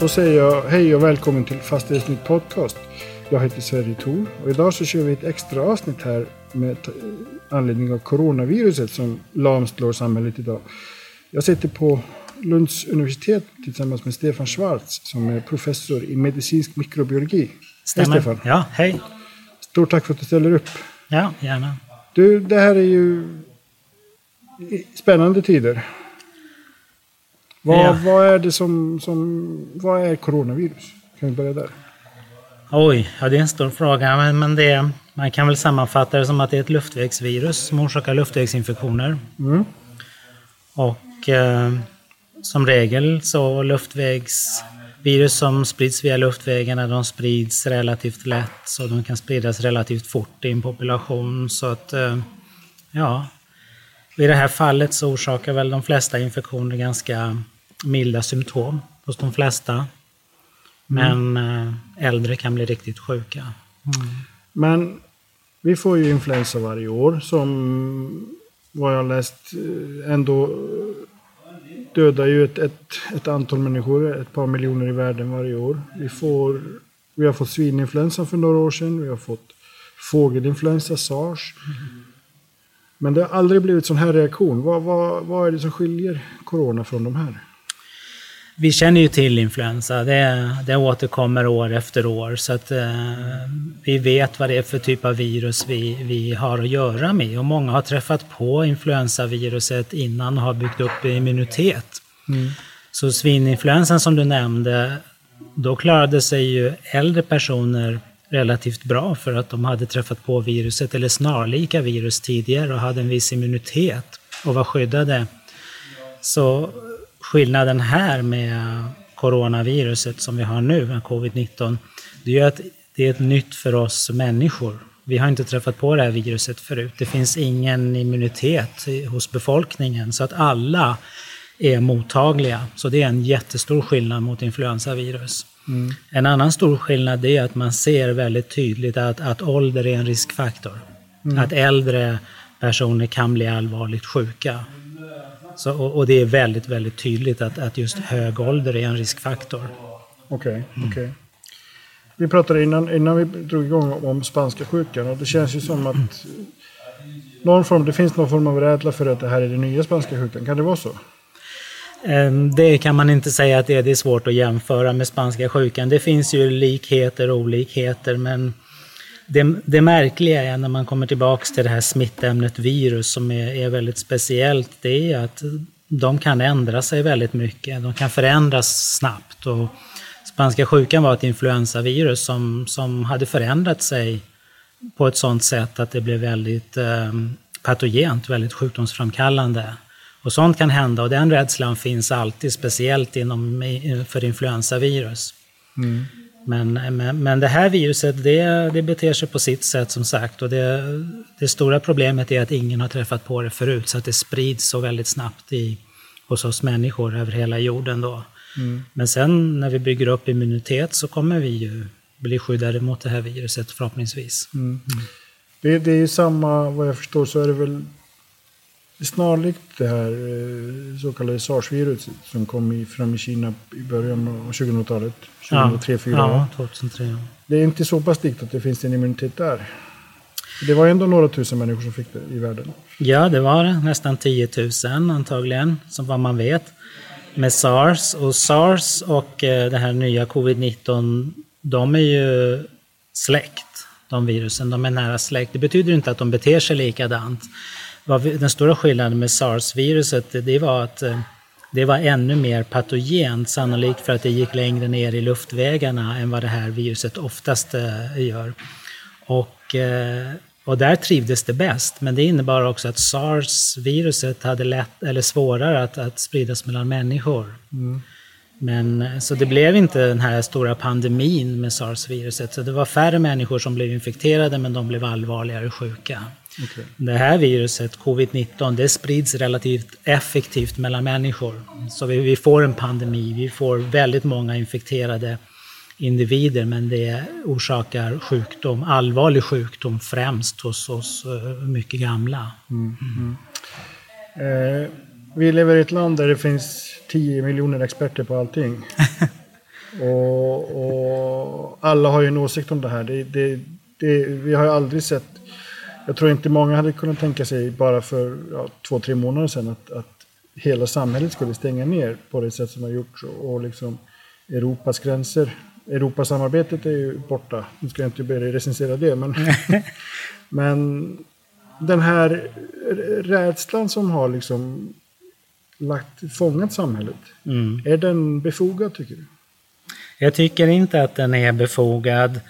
Då säger jag hej och välkommen till Fastighetsnytt Podcast. Jag heter Sverre Thor och idag så kör vi ett extra avsnitt här med anledning av coronaviruset som lamslår samhället idag. Jag sitter på Lunds universitet tillsammans med Stefan Schwarz som är professor i medicinsk mikrobiologi. Hej Stämmer. Stefan! Ja, hej. Stort tack för att du ställer upp. Ja, gärna. Du, det här är ju spännande tider. Vad, Ja. vad är det som, som... Vad är coronavirus? Kan vi börja där? Oj, ja det är en stor fråga, men, men det, man kan väl sammanfatta det som att det är ett luftvägsvirus som orsakar luftvägsinfektioner. Mm. Och eh, som regel så luftvägsvirus som sprids via luftvägarna, de sprids relativt lätt, så de kan spridas relativt fort i en population. Så att, eh, ja, i det här fallet så orsakar väl de flesta infektioner ganska milda symptom hos de flesta. Men eh, äldre kan bli riktigt sjuka. Men vi får ju influensa varje år som vad jag läst eh, ändå dödar ju ett, ett, ett antal människor, ett par miljoner i världen varje år. Vi, får, vi har fått svininfluensa för några år sedan, vi har fått fågelinfluensa, sars. Men det har aldrig blivit sån här reaktion. Vad, vad, vad är det som skiljer corona från de här? Vi känner ju till influensa. Det, det återkommer år efter år. Så att eh, vi vet vad det är för typ av virus vi, vi har att göra med. Och många har träffat på influensaviruset innan och har byggt upp immunitet. Så svininfluensan som du nämnde, då klarade sig ju äldre personer relativt bra för att de hade träffat på viruset eller snarlika virus tidigare och hade en viss immunitet och var skyddade. Så skillnaden här med coronaviruset som vi har nu, med covid-19, det är att det är ett nytt för oss människor. Vi har inte träffat på det här viruset förut. Det finns ingen immunitet hos befolkningen så att alla är mottagliga. Så det är en jättestor skillnad mot influensavirus. En annan stor skillnad är att man ser väldigt tydligt att, att ålder är en riskfaktor. Att äldre personer kan bli allvarligt sjuka. Så, och, och det är väldigt, väldigt tydligt att, att just hög ålder är en riskfaktor. Okej, okej. Vi pratade innan, innan vi drog igång om spanska sjukan och det känns ju som att någon form, det finns någon form av rädsla för att det här är den nya spanska sjukan. Kan det vara så? Ehm, det kan man inte säga att det är, det är svårt att jämföra med spanska sjukan. Det finns ju likheter och olikheter, men det, det märkliga är när man kommer tillbaks till det här smittämnet virus som är, är väldigt speciellt, det är att de kan ändra sig väldigt mycket. De kan förändras snabbt. Och spanska sjukan var ett influensavirus som, som hade förändrat sig på ett sådant sätt att det blev väldigt eh, patogent, väldigt sjukdomsframkallande. Och sånt kan hända och den rädslan finns alltid, speciellt inom, för influensavirus. Men, men, men det här viruset, det, det beter sig på sitt sätt som sagt. Och det, det stora problemet är att ingen har träffat på det förut, så att det sprids så väldigt snabbt i, hos oss människor över hela jorden. Då. Men sen när vi bygger upp immunitet så kommer vi ju bli skyddade mot det här viruset förhoppningsvis. Mm. Det, det är ju samma, vad jag förstår så är det väl snarlikt det här eh, så kallade sars-viruset som kom fram i Kina i början av 2000-talet. 2003 2004 ja, 2003. Det är inte så pass likt att det finns en immunitet där. Det var ändå några tusen människor som fick det i världen. Ja, det var nästan 10 000 antagligen, som vad man vet. Med sars. Och sars och eh, det här nya covid-19, de är ju släkt, de virusen. De är nära släkt. Det betyder inte att de beter sig likadant. Den stora skillnaden med sars-viruset, det- var att eh, det var ännu mer patogent, sannolikt för att det gick längre ner i luftvägarna än vad det här viruset oftast eh, gör. Och, eh, och där trivdes det bäst, men det innebar också att sars-viruset hade lätt, eller svårare att, att spridas mellan människor. Men, eh, så det blev inte den här stora pandemin med sars-viruset. Så det var färre människor som blev infekterade, men de blev allvarligare sjuka. Okej. Det här viruset, covid-19, det sprids relativt effektivt mellan människor. Så vi, vi får en pandemi, vi får väldigt många infekterade individer, men det orsakar sjukdom, allvarlig sjukdom främst hos oss eh, mycket gamla. Eh, vi lever i ett land där det finns 10 miljoner experter på allting. Och, och, alla har ju en åsikt om det här. Det, det, det, vi har ju aldrig sett... Jag tror inte många hade kunnat tänka sig bara för ja, två, tre månader sedan att, att hela samhället skulle stänga ner på det sätt som har gjorts. Och, och liksom Europas gränser. Europasamarbetet är ju borta. Nu ska jag inte börja recensera det. Men, men den här rädslan som har liksom lagt, fångat samhället. Mm. Är den befogad tycker du? Jag tycker inte att den är befogad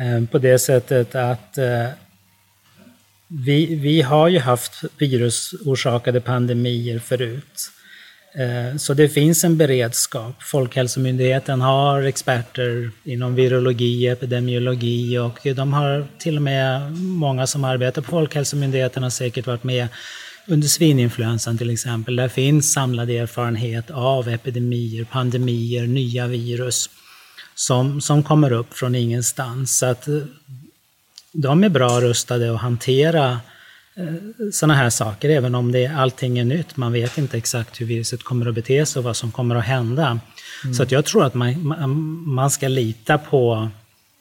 eh, på det sättet att eh, vi, vi har ju haft virusorsakade pandemier förut. Eh, så det finns en beredskap. Folkhälsomyndigheten har experter inom virologi, epidemiologi och de har till och med många som arbetar på Folkhälsomyndigheten har säkert varit med under svininfluensan till exempel. Där finns samlad erfarenhet av epidemier, pandemier, nya virus som, som kommer upp från ingenstans. Så att eh, de är bra rustade att hantera eh, sådana här saker, även om det, allting är nytt. Man vet inte exakt hur viruset kommer att bete sig och vad som kommer att hända. Mm. Så att jag tror att man, man ska lita på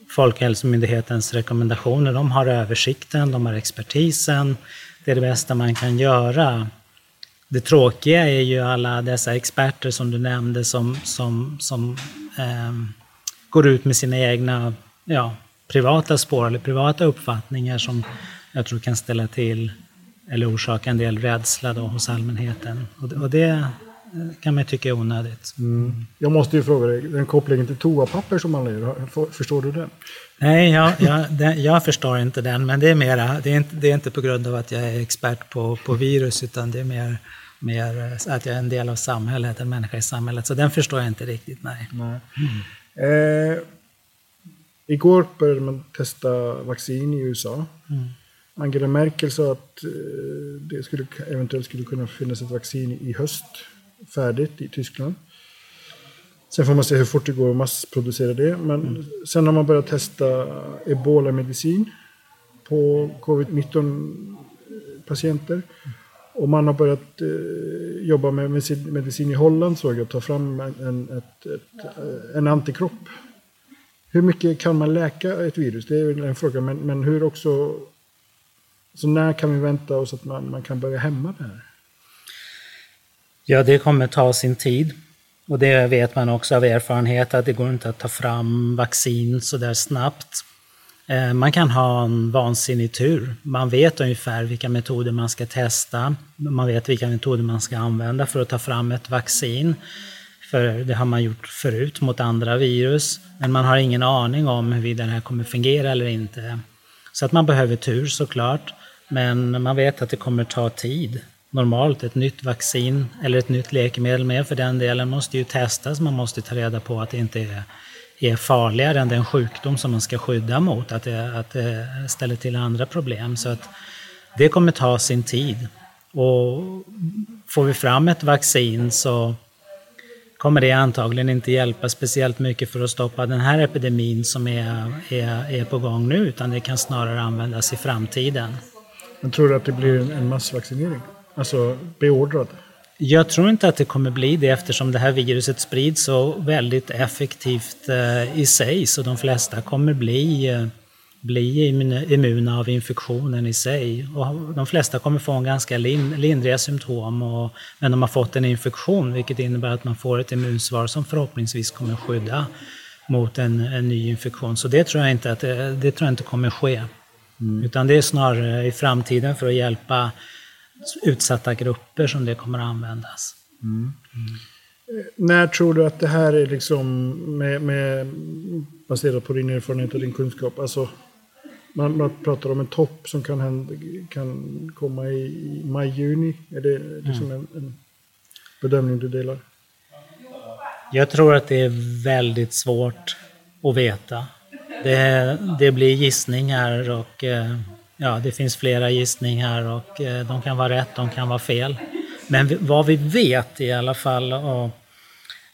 Folkhälsomyndighetens rekommendationer. De har översikten, de har expertisen. Det är det bästa man kan göra. Det tråkiga är ju alla dessa experter som du nämnde som, som, som eh, går ut med sina egna ja, privata spår eller privata uppfattningar som jag tror kan ställa till eller orsaka en del rädsla då hos allmänheten. Och, och det eh, kan man tycka är onödigt. Mm. Jag måste ju fråga dig, den kopplingen till toapapper som man gör, förstår du den? Nej, jag, jag, den, jag, förstår inte den, men det är, mera, det är, inte, det är inte på grund av att jag är expert på, på virus, utan det är mer, mer att jag är en del av samhället, en människa i samhället. Så den förstår jag inte riktigt, nej. nej. Mm. Eh, igår började man testa vaccin i USA. Mm. Angela Merkel sa att eh, det skulle, eventuellt skulle kunna finnas ett vaccin i höst färdigt i Tyskland. Sen får man se hur fort det går att massproducera det. Men mm. sen har man börjat testa ebola-medicin på covid-19 patienter. Och man har börjat eh, jobba med medicin i Holland såg jag, ta fram en, ett, ett, en antikropp. Hur mycket kan man läka ett virus? Det är en fråga, men, men hur också... Så när kan vi vänta oss att man, man kan börja hämma det här? Ja, det kommer ta sin tid. Och det vet man också av erfarenhet att det går inte att ta fram vaccin så där snabbt. Eh, man kan ha en vansinnig tur. Man vet ungefär vilka metoder man ska testa. Man vet vilka metoder man ska använda för att ta fram ett vaccin. För det har man gjort förut mot andra virus. Men man har ingen aning om huruvida det här kommer fungera eller inte. Så att man behöver tur såklart. Men man vet att det kommer ta tid normalt ett nytt vaccin eller ett nytt läkemedel med för den delen måste ju testas. Man måste ta reda på att det inte är, är farligare än den sjukdom som man ska skydda mot, att det, att det ställer till andra problem. Så att det kommer ta sin tid. Och får vi fram ett vaccin så kommer det antagligen inte hjälpa speciellt mycket för att stoppa den här epidemin som är, är, är på gång nu, utan det kan snarare användas i framtiden. Men tror du att det blir en massvaccinering? Alltså beordrad? Jag tror inte att det kommer bli det eftersom det här viruset sprids så väldigt effektivt eh, i sig så de flesta kommer bli, eh, bli immuna av infektionen i sig. Och de flesta kommer få en ganska lindriga symptom och, men de har fått en infektion vilket innebär att man får ett immunsvar som förhoppningsvis kommer skydda mot en, en ny infektion. Så det tror jag inte, att det, det tror jag inte kommer ske. Mm. Utan det är snarare i framtiden för att hjälpa utsatta grupper som det kommer att användas. Mm. Mm. När tror du att det här är liksom med, med, baserat på din erfarenhet och din kunskap? Alltså, man, man pratar om en topp som kan, hända, kan komma i maj-juni. Är det liksom mm. en, en bedömning du delar? Jag tror att det är väldigt svårt att veta. Det, det blir gissningar och eh, Ja, det finns flera gissningar och eh, de kan vara rätt, de kan vara fel. Men vad vi vet i alla fall, och,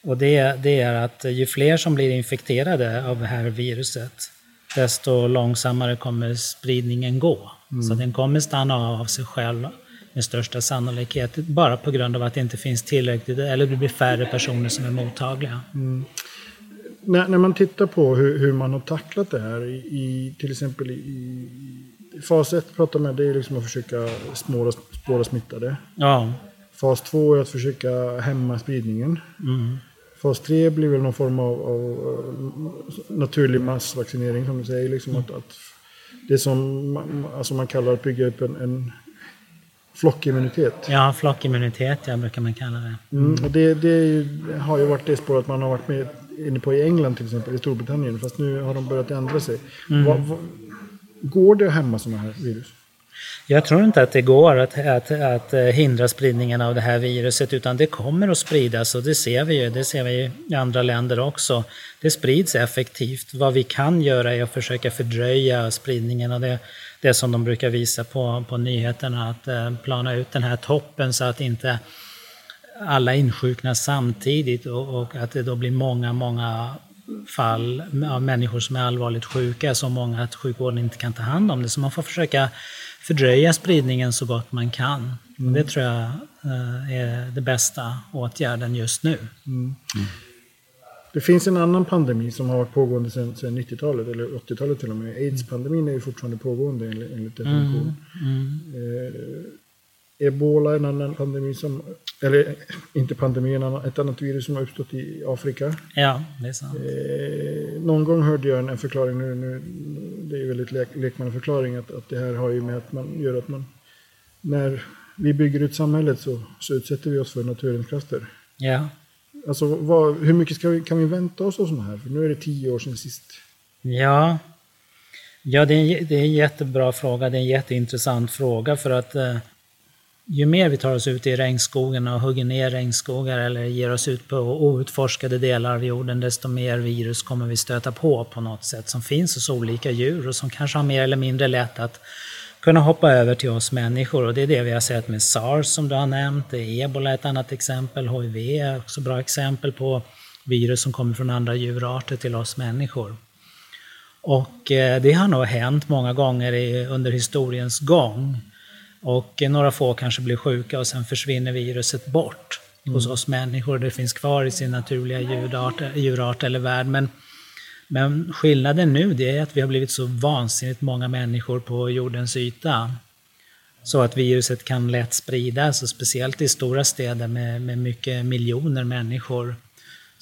och det, det är att ju fler som blir infekterade av det här viruset, desto långsammare kommer spridningen gå. Mm. Så den kommer stanna av sig själv med största sannolikhet, bara på grund av att det inte finns tillräckligt, eller det blir färre personer som är mottagliga. Mm. när, när man tittar på hur, hur man har tacklat det här i, i till exempel i, i fas 1 pratar man det är liksom att försöka spåra, spåra smittade. Ja. Fas 2 är att försöka hämma spridningen. Mm. Fas 3 blir väl någon form av, av naturlig massvaccinering som du säger. Liksom att, att det som man, alltså man kallar att bygga upp en, en flockimmunitet. Ja, flockimmunitet ja, brukar man kalla det. Mm. Och det, det har ju varit det spåret man har varit med inne på i England till exempel, i Storbritannien. Fast nu har de börjat ändra sig. Vad- vad- går det att hämma sådana här virus? Jag tror inte att det går att, att, att eh, hindra spridningen av det här viruset utan det kommer att spridas och det ser vi ju. Det ser vi i andra länder också. Det sprids effektivt. Vad vi kan göra är att försöka fördröja spridningen av det, det som de brukar visa på, på nyheterna. Att eh, plana ut den här toppen så att inte alla insjuknar samtidigt och, och att det då blir många, många fall av människor som är allvarligt sjuka, så många att sjukvården inte kan ta hand om det. Så man får försöka fördröja spridningen så gott man kan. Det tror jag eh, är det bästa åtgärden just nu. Det finns en annan pandemi som har varit pågående sedan, sedan 90-talet, eller 80-talet till och med. Aids-pandemin är ju fortfarande pågående enligt, enligt definition. Eh, Ebola en annan pandemi som, eller inte pandemi, en annan, ett annat virus som har uppstått i Afrika. Ja, det är sant. Eh, någon gång hörde jag en, förklaring, nu, nu, det är väldigt lek, lekmannaförklaring, att, att det här har ju med att man gör att man, när vi bygger ut samhället så, så utsätter vi oss för naturens krafter. Ja. Alltså vad, hur mycket ska vi, kan vi vänta oss av sådana här? För nu är det tio år sedan sist. Ja, ja det, är, en- det är en jättebra fråga. Det är en jätteintressant fråga för att eh, ju mer vi tar oss ut i regnskogen och hugger ner regnskogar eller ger oss ut på outforskade delar av jorden, desto mer virus kommer vi stöta på på något sätt som finns hos olika djur och som kanske har mer eller mindre lätt att kunna hoppa över till oss människor. Och det är det vi har sett med sars som du har nämnt, ebola är ett annat exempel, hiv är också bra exempel på virus som kommer från andra djurarter till oss människor. Och eh, det har nog hänt många gånger under historiens gång. Och eh, några få kanske blir sjuka och sen försvinner viruset bort hos oss människor. Det finns kvar i sin naturliga djurart, djurart eller värld. Men, men skillnaden nu det är att vi har blivit så vansinnigt många människor på jordens yta. Så att viruset kan lätt spridas, och speciellt i stora städer med, med mycket miljoner människor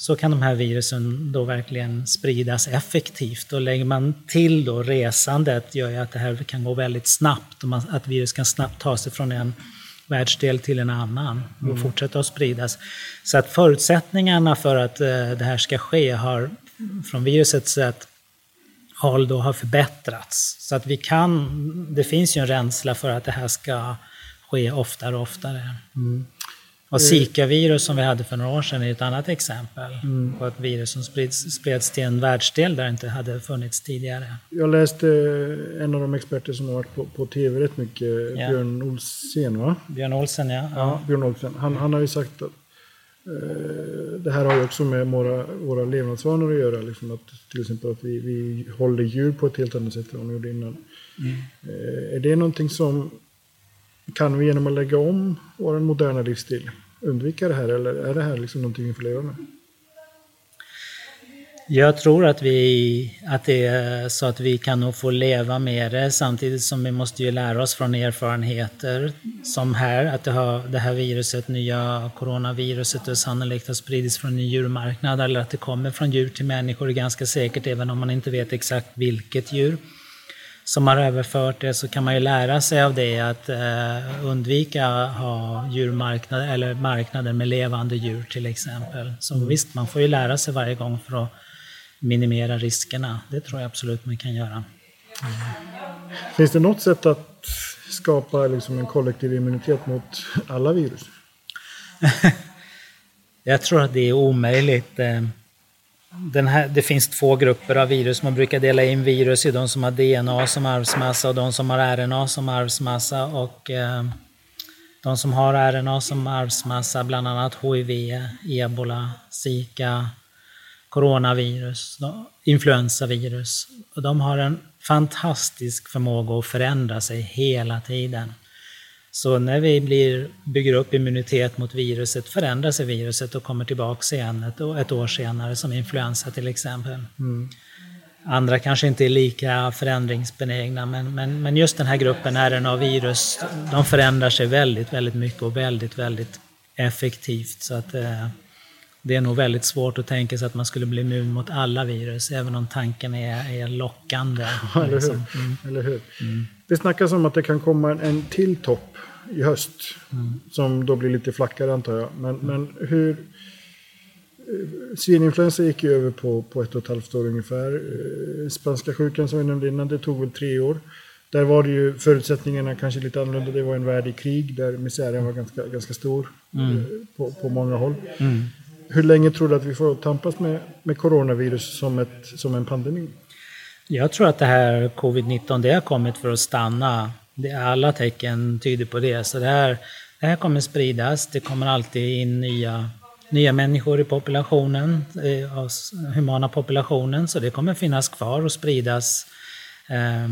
så kan de här virusen då verkligen spridas effektivt. Och lägger man till då resandet gör ju att det här kan gå väldigt snabbt att virus kan snabbt ta sig från en världsdel till en annan och fortsätta att spridas. Så att förutsättningarna för att eh, det här ska ske har från virusets sätt håll då har förbättrats. Så att vi kan, det finns ju en rädsla för att det här ska ske oftare och oftare. Och Zika-virus som vi hade för några år sedan är ett annat exempel på ett virus som spreds, spreds till en världsdel där det inte hade funnits tidigare. Jag läste eh, en av de experter som har varit på, på tv rätt mycket, Ja. Björn Olsen va? Björn Olsen, ja. Ja, Björn Olsen. Han, han har ju sagt att eh, det här har ju också med våra, våra levnadsvanor att göra. Liksom att, till exempel att vi, vi håller djur på ett helt annat sätt än vad vi gjorde innan. Eh, är det någonting som kan vi genom att lägga om vår moderna livsstil undvika det här eller är det här liksom någonting vi får leva med? Jag tror att, vi, att det är så att vi kan nog få leva med det samtidigt som vi måste ju lära oss från erfarenheter som här, att det, har, det här viruset, nya coronaviruset, det sannolikt har spridits från en djurmarknad eller att det kommer från djur till människor är ganska säkert även om man inte vet exakt vilket djur som har överfört det så kan man ju lära sig av det att eh, undvika ha djurmarknader eller marknader med levande djur till exempel. Så visst, man får ju lära sig varje gång för att minimera riskerna. Det tror jag absolut man kan göra. Finns det något sätt att skapa liksom en kollektiv immunitet mot alla virus? Jag tror att det är omöjligt. Den här, det finns två grupper av virus. Man brukar dela in virus i de som har DNA som arvsmassa och de som har RNA som arvsmassa. Och eh, de som har RNA som arvsmassa, bland annat HIV, ebola, zika, coronavirus, influensavirus. Och de har en fantastisk förmåga att förändra sig hela tiden. Så när vi blir, bygger upp immunitet mot viruset förändrar sig viruset och kommer tillbaka igen ett, ett år senare, som influensa till exempel. Mm. Andra kanske inte är lika förändringsbenägna, men, men, men just den här gruppen RNA-virus, de förändrar sig väldigt, väldigt mycket och väldigt, väldigt effektivt. Så att, eh, det är nog väldigt svårt att tänka sig att man skulle bli immun mot alla virus, även om tanken är, är lockande. Ja, eller hur? Mm. Eller hur? Mm. Det snackas om att det kan komma en, en till topp i höst, mm. som då blir lite flackare antar jag. Men, men hur... Svininfluensa gick ju över på, på ett och ett halvt år ungefär. Eh, spanska sjukan som vi nämnde innan, det tog väl tre år. Där var det ju förutsättningarna kanske lite annorlunda. Det var en värld i krig där misären var ganska, ganska stor mm. Eh, på, på många håll. Mm. Hur länge tror du att vi får tampas med, med coronavirus som, ett, som en pandemi? Jag tror att det här covid-19 det har kommit för att stanna. Det, alla tecken tyder på det. Så det här, det här kommer spridas. Det kommer alltid in nya, nya människor i populationen, eh, i humana populationen. Så det kommer finnas kvar och spridas eh,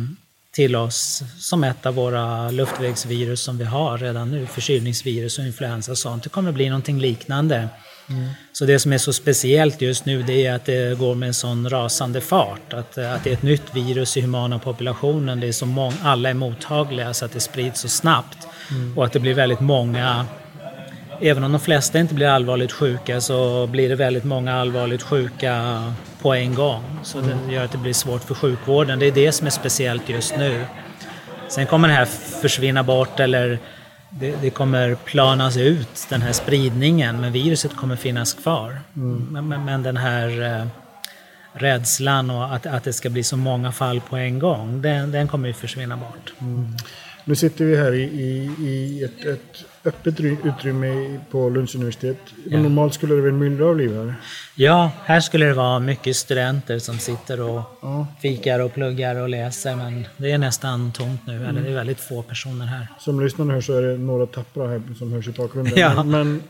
till oss som ett av våra luftvägsvirus som vi har redan nu, förkylningsvirus och influensa och sånt. Det kommer bli någonting liknande. Mm. Så det som är så speciellt just nu det är att det går med en sån rasande fart. Att, att det är ett nytt virus i humana populationen. Det är så många, alla är mottagliga så att det sprids så snabbt. Mm. Och att det blir väldigt många Även om de flesta inte blir allvarligt sjuka så blir det väldigt många allvarligt sjuka på en gång. Så det gör att det blir svårt för sjukvården. Det är det som är speciellt just nu. Sen kommer det här försvinna bort eller det, det, kommer planas ut, den här spridningen, men viruset kommer finnas kvar. Mm. Men, men, den här eh, rädslan och att, att det ska bli så många fall på en gång, den, den kommer ju försvinna bort. Mm. Nu sitter vi här i, i, i ett, ett öppet utrymme på Lunds universitet. Ja. Normalt skulle det väl myllra av liv här? Ja, här skulle det vara mycket studenter som sitter och ja. fikar och pluggar och läser, men det är nästan tomt nu. Mm. Eller det är väldigt få personer här. Som lyssnarna hör så är det några tappra här som hörs i bakgrunden. Ja. Men,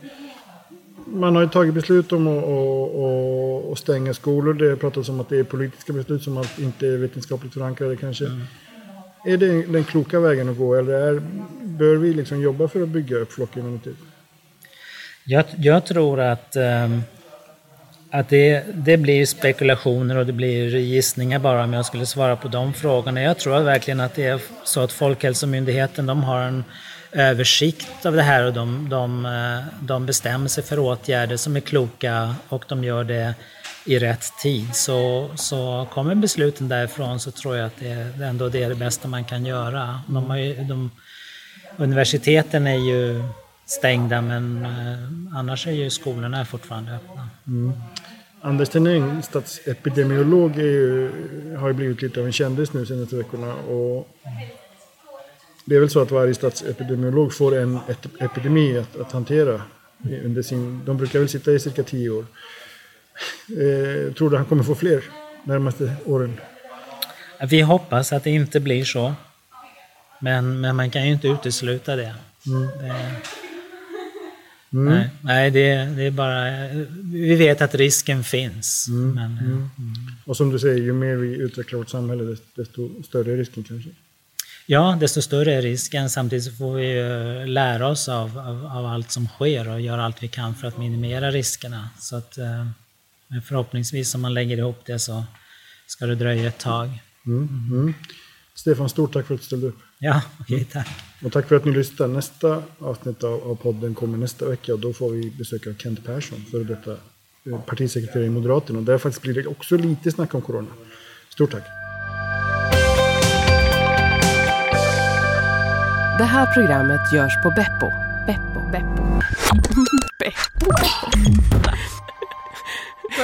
man har ju tagit beslut om att, att, att stänga skolor. Det pratas om att det är politiska beslut som inte är vetenskapligt förankrade kanske. Mm. Är det den kloka vägen att gå eller är, bör vi liksom jobba för att bygga upp flockimmunitet? Jag, jag tror att, um, att det, det blir spekulationer och det blir gissningar bara om jag skulle svara på de frågorna. Jag tror verkligen att det är så att Folkhälsomyndigheten de har en översikt av det här och de, de, eh, de bestämmer sig för åtgärder som är kloka och de gör det i rätt tid. Så, så kommer besluten därifrån så tror jag att det är ändå det, är det bästa man kan göra. De ju, de, universiteten är ju stängda men eh, annars är ju skolorna fortfarande öppna. Mm. Anders Tenning, statsepidemiolog, ju, har ju blivit lite av en kändis nu senaste veckorna. Och det är väl så att varje statsepidemiolog får en epidemi att, att hantera. Under sin, de brukar väl sitta i cirka tio år. Eh, tror du han kommer få fler närmaste åren? Vi hoppas att det inte blir så. Men, men man kan ju inte utesluta det. Mm. det mm. Nej, nej det, det, är bara... Vi vet att risken finns. Mm. Men, mm. mm. Och som du säger, ju mer vi utvecklar vårt samhälle, desto större är risken kanske? Ja, desto större är risken. Samtidigt får vi lära oss av, av, av, allt som sker och göra allt vi kan för att minimera riskerna. Så att, eh, men förhoppningsvis om man lägger ihop det så ska det dröja ett tag. Mm, mm. Stefan, stort tack för att du ställde upp. Ja, okej, okay, tack. Och tack för att ni lyssnade. Nästa avsnitt av, av podden kommer nästa vecka och då får vi besök av Kent Persson, före detta eh, partisekreterare i Moderaterna. Och där faktiskt blir det också lite snack om corona. Stort tack. Det här programmet görs på Beppo. Beppo. Beppo. Beppo.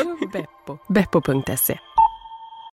Beppo. Beppo.se